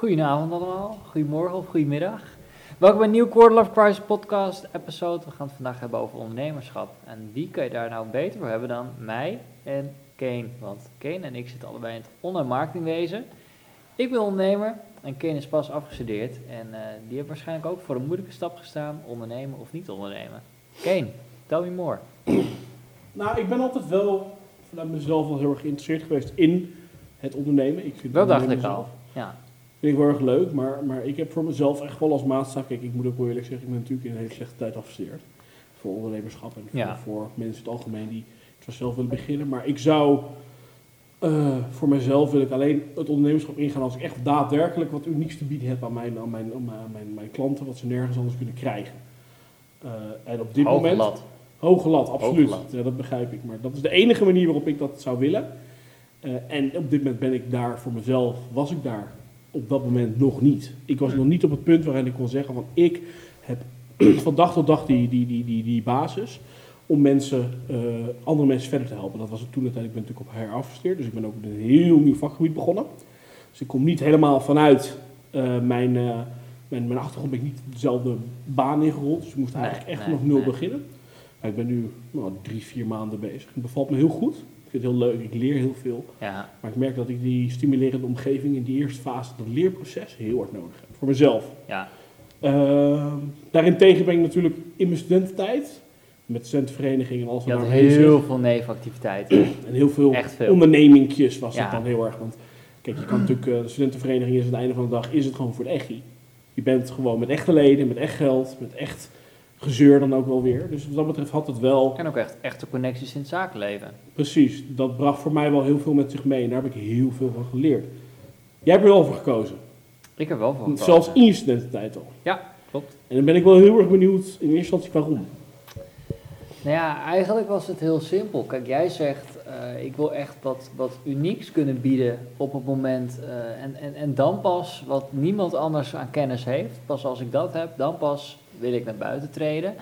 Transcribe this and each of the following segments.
Goedenavond allemaal, goedemorgen of goedemiddag. Welkom bij een nieuwe Quarter Life Crisis podcast episode. We gaan het vandaag hebben over ondernemerschap. En wie kan je daar nou beter voor hebben dan mij en Kane? Want Kane en ik zitten allebei in het online marketingwezen. Ik ben ondernemer en Kane is pas afgestudeerd. En eh, die heeft waarschijnlijk ook voor een moeilijke stap gestaan, ondernemen of niet ondernemen. Kane, tell me more. Nou, ik ben altijd wel vanuit mezelf wel heel erg geïnteresseerd geweest in het ondernemen. Ik vind Dat dacht ik al. Ja, Vind ik wel erg leuk, maar, maar ik heb voor mezelf echt wel als maatstaf... Kijk, ik moet ook wel eerlijk zeggen, ik ben natuurlijk in een hele slechte tijd afgestudeerd. Voor ondernemerschap en voor, Ja. voor mensen in het algemeen die het vanzelf willen beginnen. Maar ik zou... eh, voor mezelf wil ik alleen het ondernemerschap ingaan als ik echt daadwerkelijk wat unieks te bieden heb aan mijn, aan mijn, aan mijn, aan mijn, mijn klanten, wat ze nergens anders kunnen krijgen. Eh, en op dit hoge moment... lat. Hoge lat, absoluut. Hoge lat. Ja, dat begrijp ik. Maar dat is de enige manier waarop ik dat zou willen. Eh, en op dit moment ben ik daar voor mezelf, was ik daar op dat moment nog niet. Ik was nog niet op het punt waarin ik kon zeggen van ik heb van dag tot dag die, die, die, die, die basis om mensen, eh, andere mensen verder te helpen. Dat was het toen de tijd. Ik ben natuurlijk op HR afgestudeerd, dus ik ben ook in een heel nieuw vakgebied begonnen. Dus ik kom niet helemaal vanuit eh, mijn, eh, mijn, mijn achtergrond, ben ik niet dezelfde baan ingerold. Dus ik moest Nee, eigenlijk echt nee, nog nul nee. beginnen. Maar ik ben nu nou, drie, vier maanden bezig. Het bevalt me heel goed. Ik vind het heel leuk, ik leer heel veel. Ja, Maar ik merk dat ik die stimulerende omgeving in die eerste fase, dat leerproces, heel hard nodig heb. Voor mezelf. ja, Ehm, daarentegen ben ik natuurlijk in mijn studententijd, met studentenverenigingen en alles wat heel veel nevenactiviteiten. En heel veel, Echt veel. ondernemingjes was Ja. het dan heel erg. Want kijk, je kan natuurlijk, eh, de studentenvereniging is aan het einde van de dag, is het gewoon voor de echi. Je bent gewoon met echte leden, met echt geld, met echt gezeur dan ook wel weer. Dus wat dat betreft had het wel, En ook echt echte connecties in het zakenleven. precies, dat bracht voor mij wel heel veel met zich mee. En daar heb ik heel veel van geleerd. Jij hebt er wel voor gekozen. Ik heb wel voor gekozen. Zelfs in je studententijd al. Ja, klopt. En dan ben ik wel heel erg benieuwd in eerste instantie waarom. Nou ja, eigenlijk was het heel simpel. Kijk, jij zegt, eh, ik wil echt wat, wat unieks kunnen bieden op het moment. eh, en, en, en dan pas wat niemand anders aan kennis heeft. Pas als ik dat heb, dan pas wil ik naar buiten treden.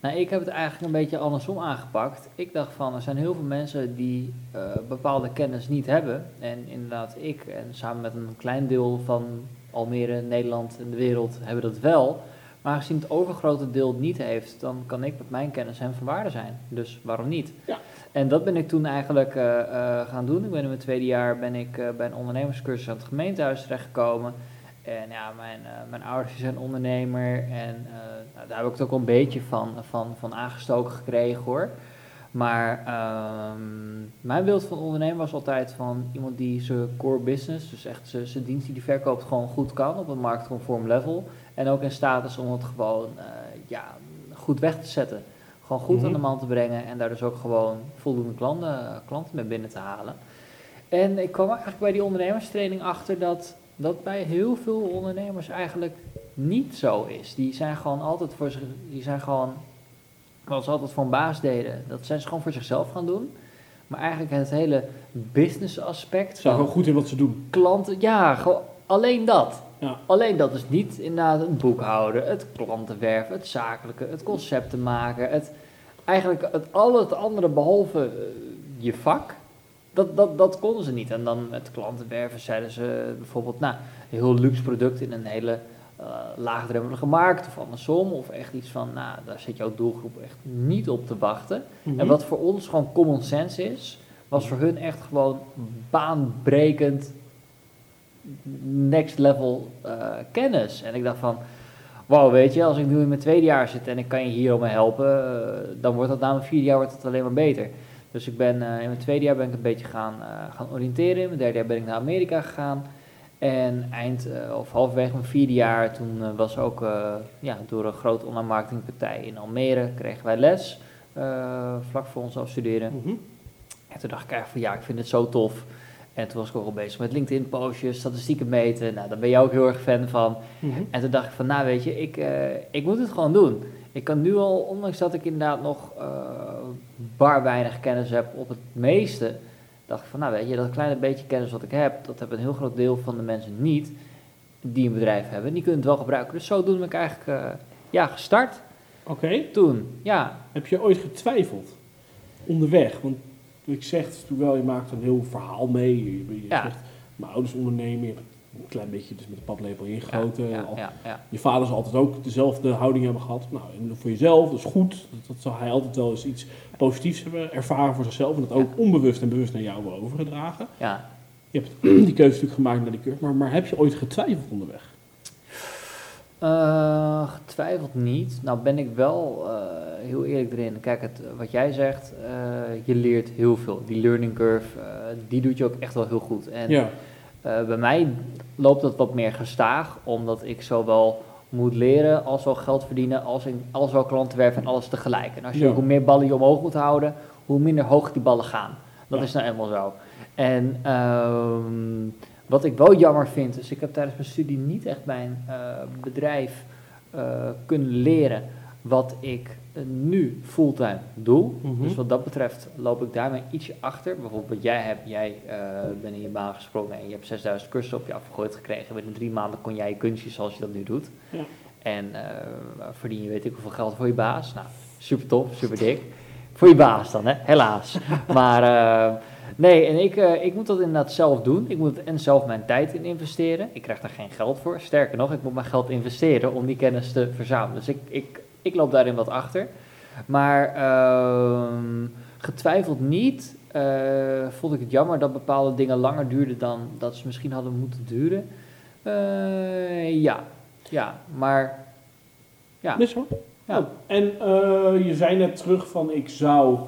Nou, ik heb het eigenlijk een beetje andersom aangepakt. Ik dacht van, er zijn heel veel mensen die eh, bepaalde kennis niet hebben. En inderdaad, ik en samen met een klein deel van Almere, Nederland en de wereld hebben dat wel. Maar aangezien het overgrote deel niet heeft, dan kan ik met mijn kennis hem van waarde zijn. Dus waarom niet? Ja. En dat ben ik toen eigenlijk eh, eh, gaan doen. Ik ben in mijn tweede jaar ben ik, eh, bij een ondernemerscursus aan het gemeentehuis terechtgekomen. En ja, mijn, mijn ouders zijn ondernemer en nou, daar heb ik het ook wel een beetje van, van, van aangestoken gekregen hoor. Maar ehm, mijn beeld van ondernemer was altijd van iemand die zijn core business, dus echt zijn zijn dienst die hij verkoopt, gewoon goed kan op een marktconform level. En ook in staat is om het gewoon eh, ja, goed weg te zetten. Gewoon goed Mhm. aan de man te brengen en daar dus ook gewoon voldoende klanten, klanten mee binnen te halen. En ik kwam eigenlijk bij die ondernemerstraining achter dat dat bij heel veel ondernemers eigenlijk niet zo is. Die zijn gewoon altijd voor zich, die zijn gewoon, wat ze altijd voor een baas deden, dat zijn ze gewoon voor zichzelf gaan doen. Maar eigenlijk het hele business aspect Ze zijn gewoon goed in wat ze doen. klanten, ja, gewoon alleen dat. Ja. Alleen dat is niet inderdaad het boekhouden, het klantenwerven, het zakelijke, het concepten maken, het, eigenlijk het, al het andere behalve eh, je vak, dat, dat, dat konden ze niet. En dan met klantenwerven zeiden ze bijvoorbeeld, nou, een heel luxe product in een hele laagdrempelige markt of andersom. Of echt iets van, nou, daar zit jouw doelgroep echt niet op te wachten. Mhm. En wat voor ons gewoon common sense is, was voor hun echt gewoon baanbrekend next level eh, kennis. En ik dacht van, wauw, weet je, als ik nu in mijn tweede jaar zit en ik kan je hierom helpen, eh, dan wordt dat na mijn vierde jaar wordt het alleen maar beter. Dus ik ben eh, in mijn tweede jaar ben ik een beetje gaan, eh, gaan oriënteren. In mijn derde jaar ben ik naar Amerika gegaan. En eind eh, of halverwege mijn vierde jaar, toen eh, was ook eh, ja, door een grote online marketingpartij in Almere, kregen wij les. vlak voor ons afstuderen. Mhm. En toen dacht ik eigenlijk van ja, ik vind het zo tof. En toen was ik ook al bezig met LinkedIn postjes, statistieken meten. Nou, daar ben je ook heel erg fan van. Mhm. En toen dacht ik van nou weet je, ik, ik moet het gewoon doen. Ik kan nu al, ondanks dat ik inderdaad nog bar weinig kennis heb op het meeste, dacht ik van nou weet je, dat kleine beetje kennis wat ik heb, dat heb een heel groot deel van de mensen niet die een bedrijf hebben. Die kunnen het wel gebruiken. Dus zo ben ik eigenlijk eh, ja, gestart Oké. toen. Ja, Heb je ooit getwijfeld onderweg? Want ik zeg wel, je maakt een heel verhaal mee. Je, je Ja. zegt, mijn ouders ondernemen, je hebt een klein beetje dus met de paplepel ingegoten. Ja, ja, ja. Je vader zal altijd ook dezelfde houding hebben gehad. Nou, en voor jezelf, dat is goed. Dat, dat zal hij altijd wel eens iets positiefs hebben ervaren voor zichzelf. En dat ook onbewust en bewust naar jou hebben overgedragen. ja. Je hebt die keuze natuurlijk gemaakt naar die curve. Maar, maar heb je ooit getwijfeld onderweg? Eh, getwijfeld niet. Nou ben ik wel eh, heel eerlijk erin. Kijk, het, wat jij zegt, eh, je leert heel veel. Die learning curve, die doet je ook echt wel heel goed. En Ja. Eh, bij mij loopt dat wat meer gestaag, omdat ik zowel moet leren als wel geld verdienen, als, in, als wel klanten werven en alles tegelijk. En als je, Ja. hoe meer ballen je omhoog moet houden, hoe minder hoog die ballen gaan. Dat Ja. is nou eenmaal zo. En ehm, wat ik wel jammer vind, is ik heb tijdens mijn studie niet echt mijn eh, bedrijf eh, kunnen leren wat ik eh, nu fulltime doe. Mhm. Dus wat dat betreft loop ik daarmee ietsje achter. Bijvoorbeeld wat jij hebt, jij eh, bent in je baan gesprongen en je hebt 6000 cursussen op je afgegooid gekregen. Binnen drie maanden kon jij je kunstjes zoals je dat nu doet. Ja. En eh, verdien je weet ik hoeveel geld voor je baas. Nou, super tof, super dik. Voor je baas dan, hè? helaas. maar eh, nee, en ik, eh, ik moet dat inderdaad zelf doen. Ik moet en zelf mijn tijd in investeren. Ik krijg daar geen geld voor. Sterker nog, ik moet mijn geld investeren om die kennis te verzamelen. Dus ik, ik, ik loop daarin wat achter. Maar ehm, getwijfeld niet. eh, vond ik het jammer dat bepaalde dingen langer duurden dan dat ze misschien hadden moeten duren. Eh, ja, ja, maar ja. Is zo? Ja. Oh, En eh, je zei net terug van ik zou,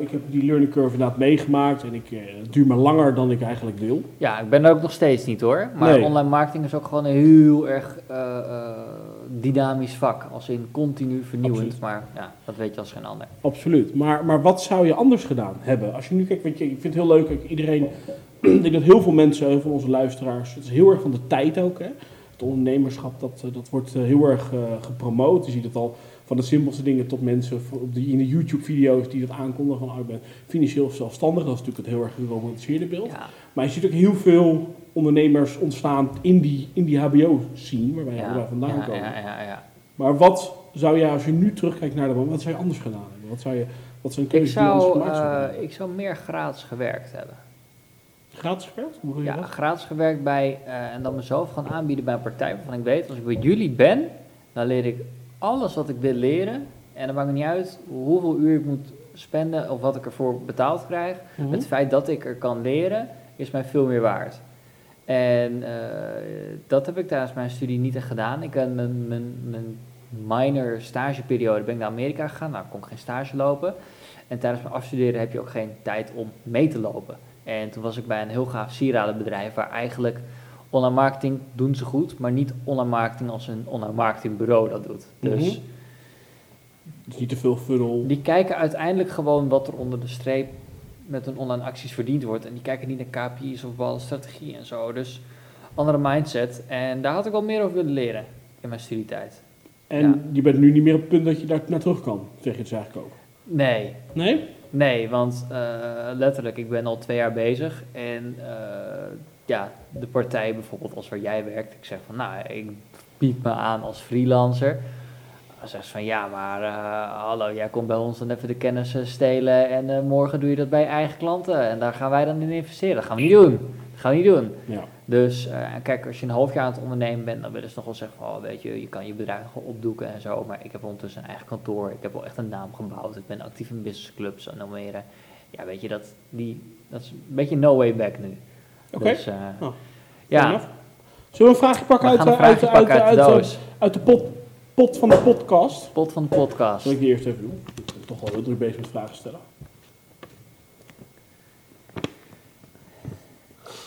ik heb die learning curve inderdaad meegemaakt en ik, het duurt me langer dan ik eigenlijk wil. Ja, ik ben er ook nog steeds niet hoor. Maar Nee. online marketing is ook gewoon een heel erg dynamisch vak. Als in continu vernieuwend. Absoluut. Maar ja, dat weet je als geen ander. Absoluut. Maar, maar wat zou je anders gedaan hebben? Als je nu kijkt, weet je, ik vind het heel leuk, iedereen, ik denk dat heel veel mensen, van onze luisteraars, het is heel erg van de tijd ook. Hè? Het ondernemerschap, dat, eh, dat wordt eh, heel erg eh, gepromoot. Je ziet het al van de simpelste dingen tot mensen op die, in de YouTube-video's die dat aankondigen van, oh, ik ben financieel zelfstandig. Dat is natuurlijk het heel erg geromantiseerde beeld. Ja, Maar je ziet ook heel veel ondernemers ontstaan in die, in die HBO-scene, waar wij ja, vandaan ja, komen. ja, ja, ja. Maar wat zou jij, als je nu terugkijkt naar de wat zou je anders gedaan hebben? Wat zou je, wat zijn Ik keuzes die je anders zou, gemaakt hebben? eh, ik zou meer gratis gewerkt hebben. Gratis gewerkt? Hoe je Ja, dat? gratis gewerkt bij eh, en dan mezelf gaan aanbieden bij een partij waarvan ik weet, als ik bij jullie ben, dan leer ik alles wat ik wil leren. En dan maakt het niet uit hoeveel uur ik moet spenden of wat ik ervoor betaald krijg. Mhm. Het feit dat ik er kan leren, is mij veel meer waard. En eh, dat heb ik tijdens mijn studie niet echt gedaan. Ik heb mijn, mijn, mijn minor stageperiode ben ik naar Amerika gegaan. Nou, kon ik geen stage lopen. En tijdens mijn afstuderen heb je ook geen tijd om mee te lopen. En toen was ik bij een heel gaaf sieradenbedrijf waar eigenlijk online marketing doen ze goed, maar niet online marketing als een online marketingbureau dat doet. Dus Mhm. Dus niet te veel funnel. die kijken uiteindelijk gewoon wat er onder de streep met hun online acties verdiend wordt. En die kijken niet naar KPI's of bepaalde strategie en zo. Dus andere mindset. En daar had ik wel meer over willen leren in mijn studietijd. En ja. je bent nu niet meer op het punt dat je daar naar terug kan, zeg je het eigenlijk ook. Nee, Nee? nee, want eh, letterlijk, ik ben al twee jaar bezig. En eh, ja, de partij bijvoorbeeld als waar jij werkt. Ik zeg van, nou, ik bied me aan als freelancer. Dan zegt ze van, ja, maar eh, hallo, jij komt bij ons dan even de kennis eh, stelen. En eh, morgen doe je dat bij je eigen klanten. En daar gaan wij dan in investeren. Dat gaan we niet doen. Dat gaan we niet doen. Ja. Dus kijk, als je een half jaar aan het ondernemen bent, dan willen ze nog wel zeggen van, oh, weet je, je kan je bedrijf gewoon opdoeken en zo. Maar ik heb ondertussen een eigen kantoor, ik heb wel echt een naam gebouwd, ik ben actief in businessclubs en Almere. Ja, weet je, dat, die, dat is een beetje no way back nu. Oké. Dus, Oh, ja, Zullen we een vraagje pakken uit, uit, uit, uit de uit, de- doos. uit de pot, pot van de podcast? Pot van de podcast. Zal ik die eerst even doen? Ik ben toch wel heel druk bezig met vragen stellen.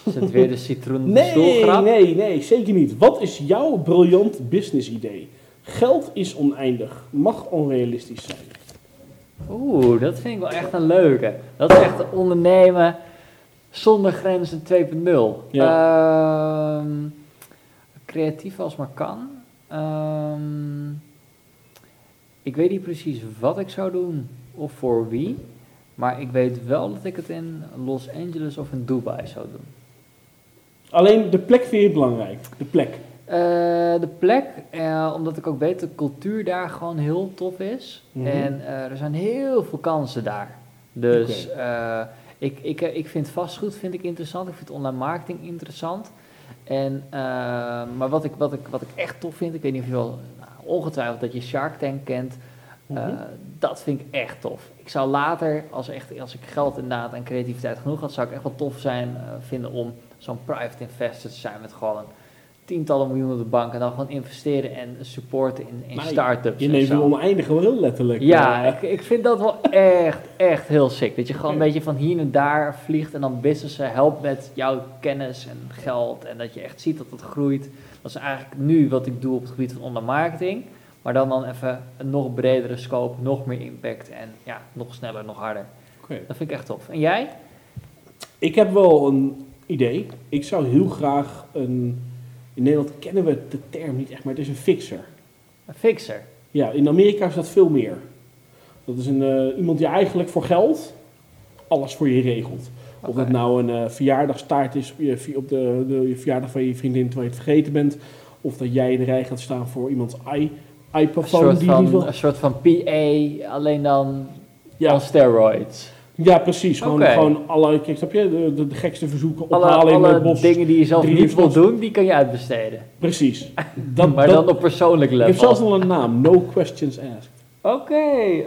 Is het weer de citroen Nee, nee, nee, zeker niet. Wat is jouw briljant business idee? Geld is oneindig, mag onrealistisch zijn. Oeh, dat vind ik wel echt een leuke. Dat is echt ondernemen zonder grenzen 2.0. Ehm, creatief als maar kan. Ehm, ik weet niet precies wat ik zou doen of voor wie. Maar ik weet wel dat ik het in Los Angeles of in Dubai zou doen. Alleen de plek vind je belangrijk. De plek. Eh, de plek, eh, omdat ik ook weet dat de cultuur daar gewoon heel tof is. Mhm. En eh, er zijn heel veel kansen daar. Dus ik, ik, ik vind vastgoed vind ik interessant. Ik vind online marketing interessant. En, eh, maar wat ik, wat, ik, wat ik echt tof vind, ik weet niet of je wel, nou, ongetwijfeld dat je Shark Tank kent, eh, Mhm. dat vind ik echt tof. Ik zou later, als, echt, als ik geld inderdaad en creativiteit genoeg had, zou ik echt wel tof zijn eh, vinden om zo'n private investor te zijn met gewoon tientallen miljoenen op de bank en dan gewoon investeren en supporten in, in start-ups. Je neemt het oneindig wel heel letterlijk. Ja, Eh, ik, ik vind dat wel echt, echt heel sick. Dat je gewoon een beetje van hier en daar vliegt en dan businessen helpt met jouw kennis en geld. En dat je echt ziet dat het groeit. Dat is eigenlijk nu wat ik doe op het gebied van online marketing. Maar dan dan even een nog bredere scope, nog meer impact en ja, nog sneller, nog harder. oké. Dat vind ik echt tof. En jij? Ik heb wel een idee. Ik zou heel graag een... In Nederland kennen we de term niet echt, maar het is een fixer. Een fixer. Ja, in Amerika is dat veel meer. Dat is een, eh, iemand die eigenlijk voor geld alles voor je regelt. Of het nou een eh verjaardagstaart is op, je, op de, de verjaardag van je vriendin terwijl je het vergeten bent. Of dat jij in de rij gaat staan voor iemands i- Een iPhone soort, die wil. van, een soort van PA, alleen dan Ja, steroids. Ja, precies. Gewoon, gewoon alle, kijk, snap je, de, de, de gekste verzoeken Alle, ophalen in het bos. dingen die je zelf niet uur wil 's doen, die kan je uitbesteden. Precies. Dat, maar dat- dan op persoonlijk ik level. heb zelfs al een naam, No Questions Asked. Oké,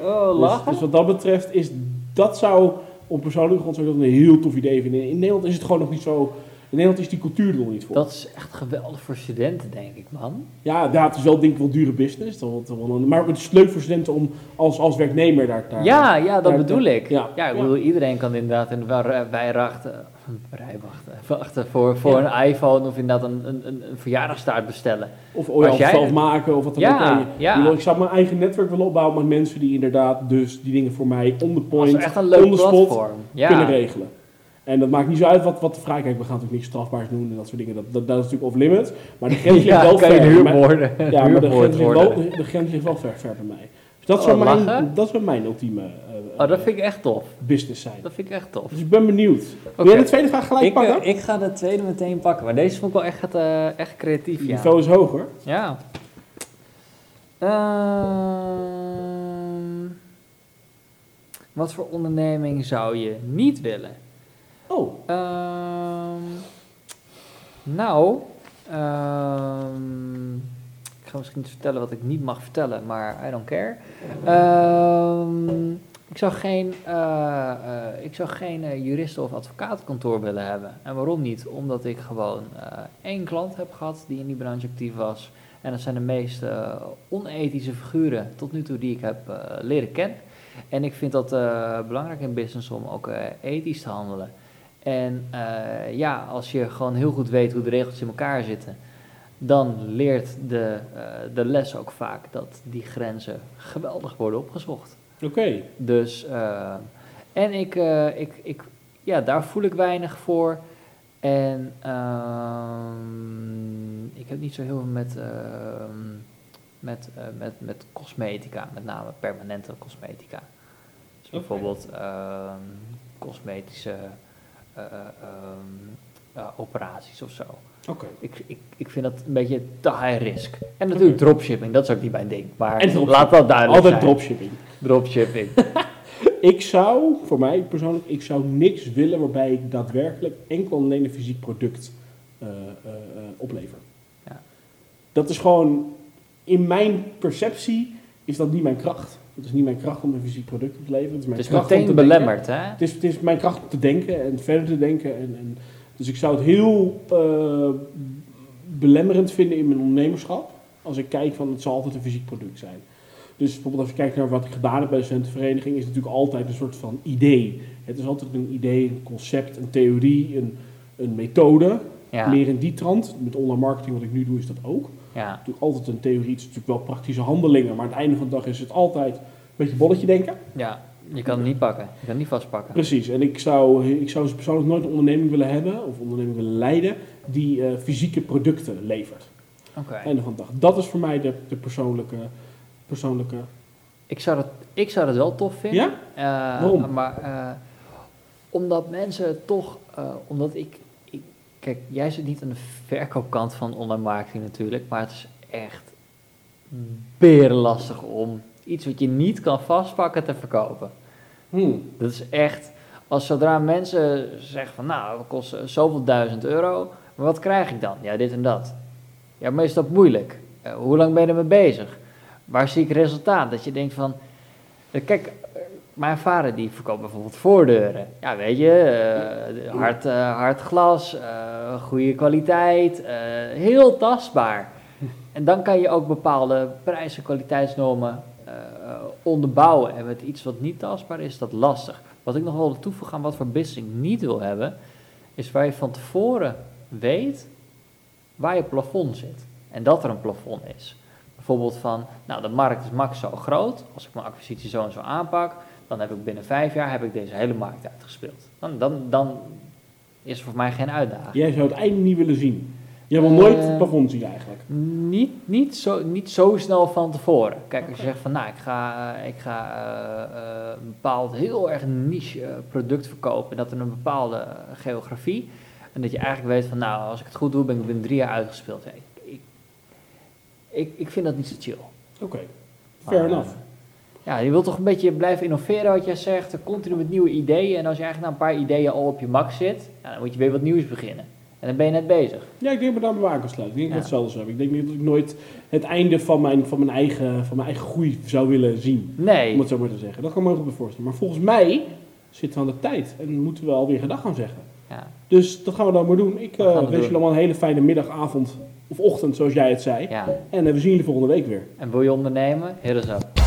oh, Dus, lachen. dus wat dat betreft is dat zou op persoonlijke grond zou ik dat een heel tof idee vinden. In Nederland is het gewoon nog niet zo. In Nederland is die cultuur er nog niet voor. dat is echt geweldig voor studenten, denk ik, man. Ja, ja, het is wel denk ik wel dure business. Dat maar het is leuk voor studenten om als, als werknemer daar, daar ja, ja, dat daar- bedoel ik. ja. Ja, ik Ja. bedoel, iedereen kan inderdaad in de wa- wij wachten, wachten, voor, voor Ja. een iPhone of inderdaad een, een, een, een verjaardagstaart bestellen. Of jij- zelf maken of wat dan Ja, ook. ja. Ik, bedoel, ik zou mijn eigen netwerk willen opbouwen met mensen die inderdaad dus die dingen voor mij on the Dat point is echt een on the spot platform. kunnen regelen. En dat maakt niet zo uit wat, wat de vraag Kijk, we gaan natuurlijk niks strafbaars doen en dat soort dingen. Dat, dat, dat is natuurlijk off limit. Maar de grens ligt ja wel kan je ver. een bij mij. huurmoorden, Ja, maar de grens, ligt wel, worden. de, de grens ligt wel ver, ver bij mij. Dus dat Oh, zou mijn, dat zou mijn ultieme eh, Oh, dat vind ik echt tof. business zijn. Dat vind ik echt tof. Dus ik ben benieuwd. Wil jij de tweede vraag gelijk Ik, pakken? eh, ik ga de tweede meteen pakken, maar deze vond ik wel echt, eh, echt creatief, Het ja. niveau is hoger. Ja. Ehm, wat voor onderneming zou je niet willen? Oh, Ehm, nou, ehm, ik ga misschien iets vertellen wat ik niet mag vertellen, maar I don't care. Ehm, ik zou geen, eh, eh, ik zou geen eh, juristen- of advocatenkantoor willen hebben. En waarom niet? Omdat ik gewoon één klant heb gehad die in die branche actief was. En dat zijn de meest onethische figuren tot nu toe die ik heb leren kennen. En ik vind dat belangrijk in business om ook ethisch te handelen. En eh, ja, als je gewoon heel goed weet hoe de regels in elkaar zitten, dan leert de, eh, de les ook vaak dat die grenzen geweldig worden opgezocht. oké. Dus, eh, en ik, ik, ik, ja, daar voel ik weinig voor. En ehm, ik heb niet zo heel veel met, ehm, met, met, met cosmetica, met name permanente cosmetica. Dus bijvoorbeeld ehm, cosmetische eh, ehm, eh, operaties of zo. Oké. Ik, ik, ik vind dat een beetje te high risk. En natuurlijk dropshipping, dat is ook niet mijn ding. Maar laat dat duidelijk Altijd zijn. dropshipping. Dropshipping. Ik zou, voor mij persoonlijk, ik zou niks willen waarbij ik daadwerkelijk enkel en alleen een fysiek product eh, oplever. Ja. Dat is gewoon, in mijn perceptie is dat niet mijn kracht. Het is niet mijn kracht om een fysiek product op te leveren. Het is mijn Het is kracht om te denken. belemmerd, hè? Het is, het is mijn kracht om te denken en verder te denken. En, en, dus ik zou het heel eh, belemmerend vinden in mijn ondernemerschap. Als ik kijk van het zal altijd een fysiek product zijn. Dus bijvoorbeeld als je kijkt naar wat ik gedaan heb bij de studentenvereniging, is het natuurlijk altijd een soort van idee. Het is altijd een idee, een concept, een theorie, een, een methode. Ja, Meer in die trant. Met online marketing, wat ik nu doe, is dat ook. ja, Natuurlijk altijd een theorie, het is natuurlijk wel praktische handelingen. Maar aan het einde van de dag is het altijd een beetje bolletje denken. ja. Je kan het niet pakken. Je kan het niet vastpakken. Precies, en ik zou, ik zou persoonlijk nooit een onderneming willen hebben, of onderneming willen leiden, die eh, fysieke producten levert. Oké. Einde van de dag. Dat is voor mij de, de persoonlijke, persoonlijke... Ik, zou dat, ik zou dat wel tof vinden. Ja? Eh, Waarom? Maar eh, omdat mensen toch, omdat ik, kijk, jij zit niet aan de verkoopkant van online marketing natuurlijk, maar het is echt berenlastig om iets wat je niet kan vastpakken te verkopen. Hmm. Dat is echt, als zodra mensen zeggen van nou, dat kost eh, zoveel duizend euro, Maar wat krijg ik dan? Ja, dit en dat. Ja, maar is dat moeilijk? Eh, hoe lang ben je ermee bezig? Waar zie ik resultaat? Dat je denkt van... eh, Kijk, mijn vader die verkoopt bijvoorbeeld voordeuren. Ja, weet je, eh, hard, hard glas, eh, goede kwaliteit, heel tastbaar. En dan kan je ook bepaalde prijs- en kwaliteitsnormen onderbouwen. En met iets wat niet tastbaar is, is dat lastig. Wat ik nog wil toevoegen aan wat voor business ik niet wil hebben, is waar je van tevoren weet waar je plafond zit. En dat er een plafond is. Bijvoorbeeld van, nou de markt is max zo groot. Als ik mijn acquisitie zo en zo aanpak, dan heb ik binnen vijf jaar heb ik deze hele markt uitgespeeld. Dan, dan, dan is er voor mij geen uitdaging. Jij zou het einde niet willen zien. Jij wil nooit Eh, het plafond zien eigenlijk. Niet, niet, zo, niet zo snel van tevoren. Kijk, als je zegt van nou, ik ga, eh, ik ga eh, een bepaald heel erg niche product verkopen. En dat in een bepaalde geografie. En dat je eigenlijk weet van nou, als ik het goed doe, ben ik binnen drie jaar uitgespeeld. Ja, ik, ik, ik, ik vind dat niet zo chill. Oké, fair Maar, enough. Ja, je wilt toch een beetje blijven innoveren wat jij zegt. Continu met nieuwe ideeën. En als je eigenlijk na een paar ideeën al op je max zit, ja, dan moet je weer wat nieuws beginnen. En dan ben je net bezig. Ja, ik denk dat ik daar bij aan kan sluiten. Ik denk dat Ja. hetzelfde zou hebben. Ik denk niet dat ik nooit het einde van mijn, van mijn, eigen, van mijn eigen groei zou willen zien. Nee. Om het zo maar te zeggen. Dat kan ik me heel goed voorstellen. Maar volgens mij zitten we aan de tijd. En moeten we alweer gedag gaan zeggen. Ja. Dus dat gaan we dan maar doen. Ik Dat eh we wens jullie allemaal een hele fijne middag, avond of ochtend, zoals jij het zei. ja. En eh, we zien jullie volgende week weer. En wil je ondernemen? Hit us up.